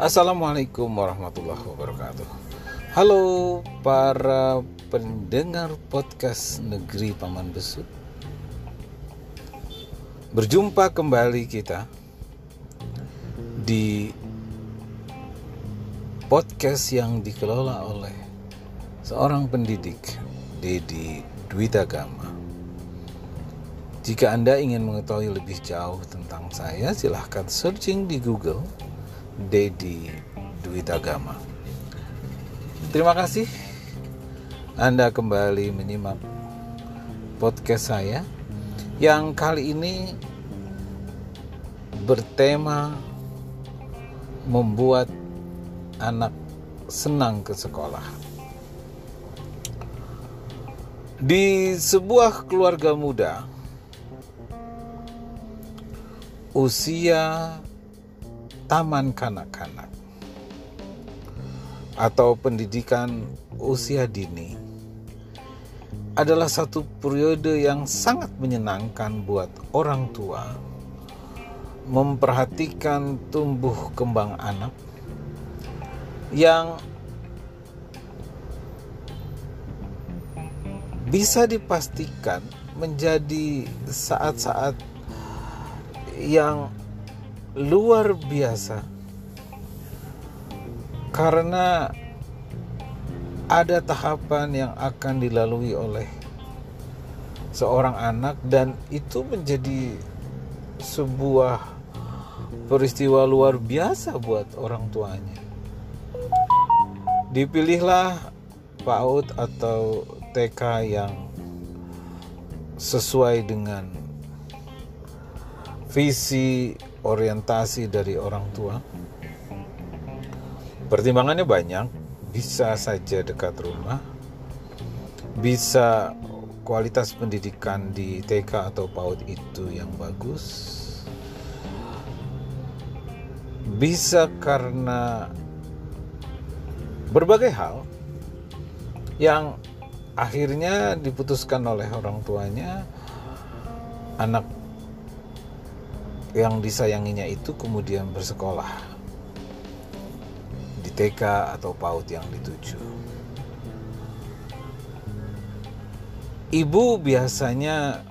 Assalamualaikum warahmatullahi wabarakatuh. Halo para pendengar podcast Negeri Paman Besut. Berjumpa kembali kita di podcast yang dikelola oleh seorang pendidik Dedi Dwitagama. Jika Anda ingin mengetahui lebih jauh tentang saya, silahkan searching di Google Dedi Dwitagama. Terima kasih Anda kembali menyimak podcast saya yang kali ini bertema membuat anak senang ke sekolah. Di sebuah keluarga muda, usia taman kanak-kanak atau pendidikan usia dini adalah satu periode yang sangat menyenangkan buat orang tua memperhatikan tumbuh kembang anak yang bisa dipastikan menjadi saat-saat yang luar biasa karena ada tahapan yang akan dilalui oleh seorang anak dan itu menjadi sebuah peristiwa luar biasa buat orang tuanya. Dipilihlah PAUD atau TK yang sesuai dengan visi orientasi dari orang tua. Pertimbangannya banyak, bisa saja dekat rumah, bisa kualitas pendidikan di TK atau PAUD itu yang bagus, bisa karena berbagai hal yang akhirnya diputuskan oleh orang tuanya anak yang disayanginya itu kemudian bersekolah di TK atau PAUD yang dituju. Ibu biasanya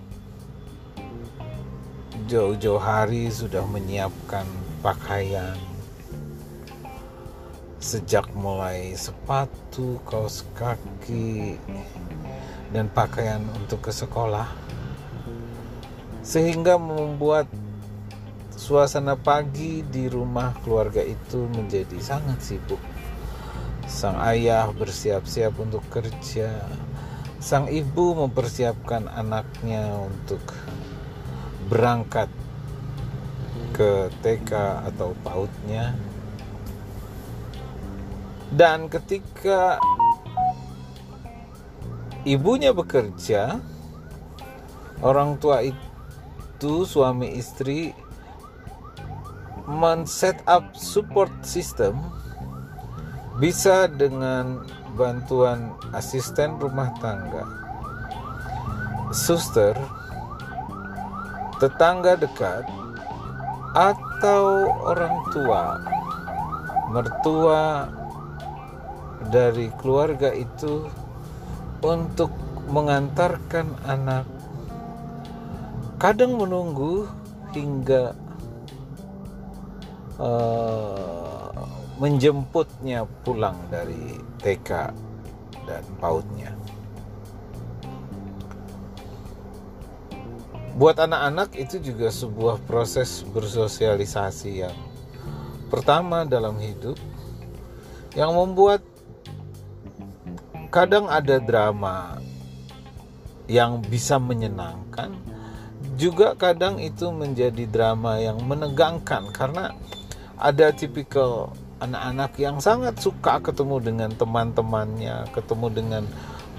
jauh-jauh hari sudah menyiapkan pakaian sejak mulai sepatu, kaos kaki, dan pakaian untuk ke sekolah, sehingga membuat Suasana pagi di rumah keluarga itu menjadi sangat sibuk. Sang ayah bersiap-siap untuk kerja. Sang ibu mempersiapkan anaknya untuk berangkat ke TK atau PAUDnya. Dan ketika ibunya bekerja, orang tua itu suami istri men-set up support system bisa dengan bantuan asisten rumah tangga, suster, tetangga dekat, atau orang tua, mertua dari keluarga itu untuk mengantarkan anak. Kadang menunggu hingga uh, menjemputnya pulang dari TK dan PAUDnya. Buat anak-anak itu juga sebuah proses bersosialisasi yang pertama dalam hidup yang membuat kadang ada drama yang bisa menyenangkan juga kadang itu menjadi drama yang menegangkan karena ada tipikal anak-anak yang sangat suka ketemu dengan teman-temannya, ketemu dengan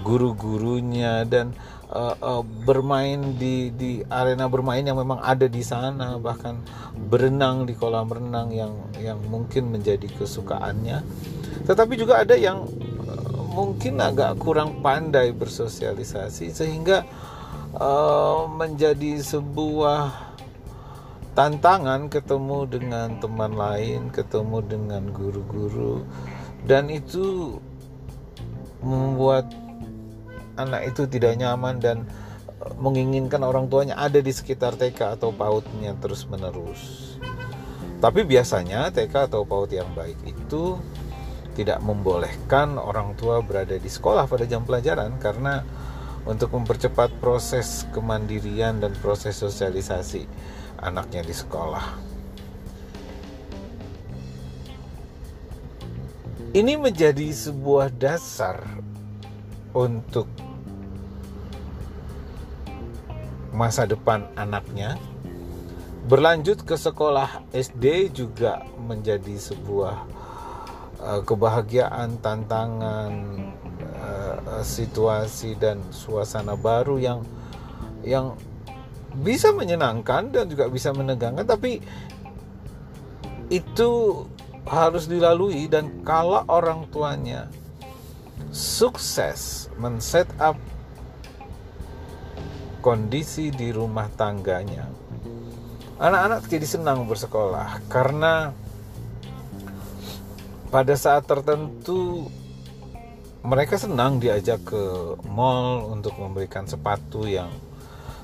guru-gurunya dan uh, uh, bermain di di arena bermain yang memang ada di sana bahkan berenang di kolam renang yang yang mungkin menjadi kesukaannya. Tetapi juga ada yang uh, mungkin agak kurang pandai bersosialisasi sehingga uh, menjadi sebuah tantangan ketemu dengan teman lain, ketemu dengan guru-guru dan itu membuat anak itu tidak nyaman dan menginginkan orang tuanya ada di sekitar TK atau PAUD-nya terus-menerus. Tapi biasanya TK atau PAUD yang baik itu tidak membolehkan orang tua berada di sekolah pada jam pelajaran karena untuk mempercepat proses kemandirian dan proses sosialisasi anaknya di sekolah. Ini menjadi sebuah dasar untuk masa depan anaknya. Berlanjut ke sekolah SD juga menjadi sebuah uh, kebahagiaan, tantangan, uh, situasi dan suasana baru yang yang bisa menyenangkan dan juga bisa menegangkan tapi itu harus dilalui. Dan kalau orang tuanya sukses men-set up kondisi di rumah tangganya anak-anak jadi senang bersekolah. Karena pada saat tertentu mereka senang diajak ke mall untuk memberikan sepatu yang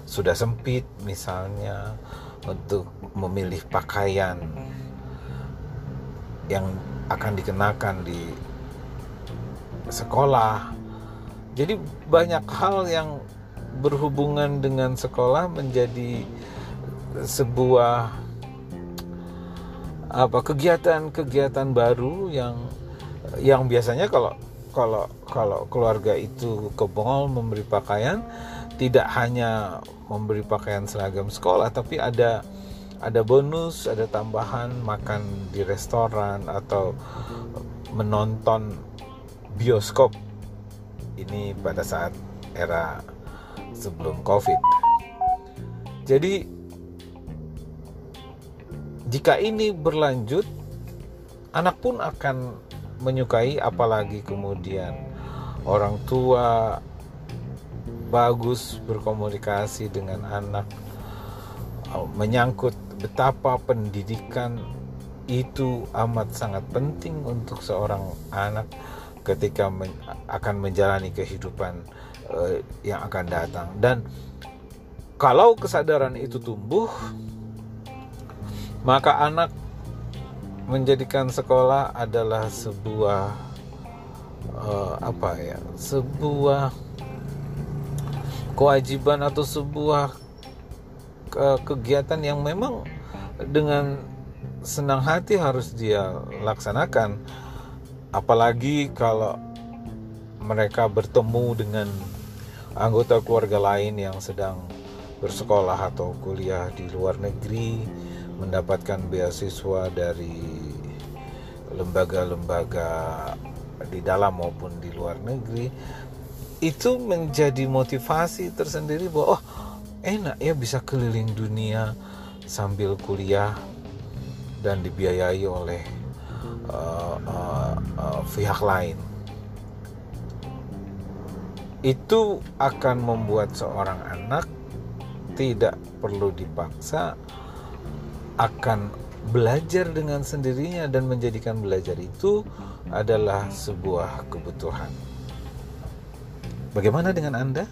sudah sempit misalnya untuk memilih pakaian yang akan dikenakan di sekolah. Jadi banyak hal yang berhubungan dengan sekolah menjadi sebuah apa kegiatan-kegiatan baru yang yang biasanya kalau kalau kalau keluarga itu ke mall memberi pakaian tidak hanya memberi pakaian seragam sekolah tapi ada ada bonus, ada tambahan makan di restoran atau menonton bioskop. Ini pada saat era sebelum Covid. Jadi jika ini berlanjut anak pun akan menyukai apalagi kemudian orang tua bagus berkomunikasi dengan anak uh, menyangkut betapa pendidikan itu amat sangat penting untuk seorang anak ketika men akan menjalani kehidupan uh, yang akan datang. Dan kalau kesadaran itu tumbuh maka anak menjadikan sekolah adalah sebuah uh, apa ya sebuah kewajiban atau sebuah kegiatan yang memang dengan senang hati harus dia laksanakan. Apalagi kalau mereka bertemu dengan anggota keluarga lain yang sedang bersekolah atau kuliah di luar negeri mendapatkan beasiswa dari lembaga-lembaga di dalam maupun di luar negeri itu menjadi motivasi tersendiri bahwa oh enak ya bisa keliling dunia sambil kuliah dan dibiayai oleh uh, uh, uh, pihak lain itu akan membuat seorang anak tidak perlu dipaksa akan belajar dengan sendirinya dan menjadikan belajar itu adalah sebuah kebutuhan. Bagaimana dengan Anda?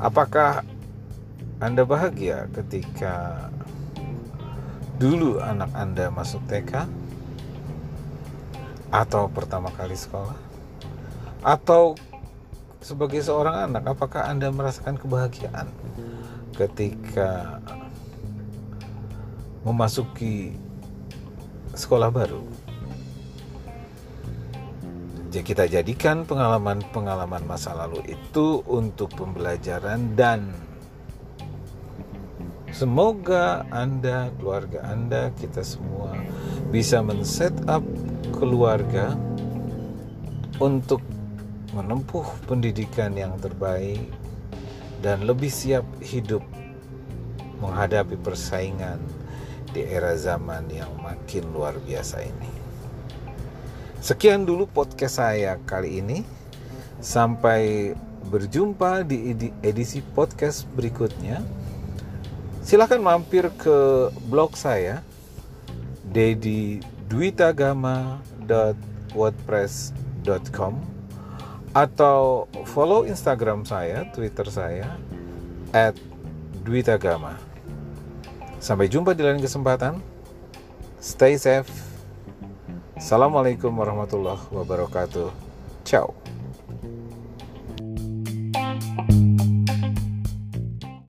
Apakah Anda bahagia ketika dulu anak Anda masuk TK? Atau pertama kali sekolah? Atau sebagai seorang anak, apakah Anda merasakan kebahagiaan ketika memasuki sekolah baru? Jadi kita jadikan pengalaman-pengalaman masa lalu itu untuk pembelajaran dan semoga Anda, keluarga Anda, kita semua bisa men-set up keluarga untuk menempuh pendidikan yang terbaik dan lebih siap hidup menghadapi persaingan di era zaman yang makin luar biasa ini. Sekian dulu podcast saya kali ini. Sampai berjumpa di edisi podcast berikutnya. silahkan mampir ke blog saya dedidwitagama.wordpress.com atau follow Instagram saya, Twitter saya at Dwitagama. Sampai jumpa di lain kesempatan. Stay safe. Assalamualaikum warahmatullahi wabarakatuh. Ciao.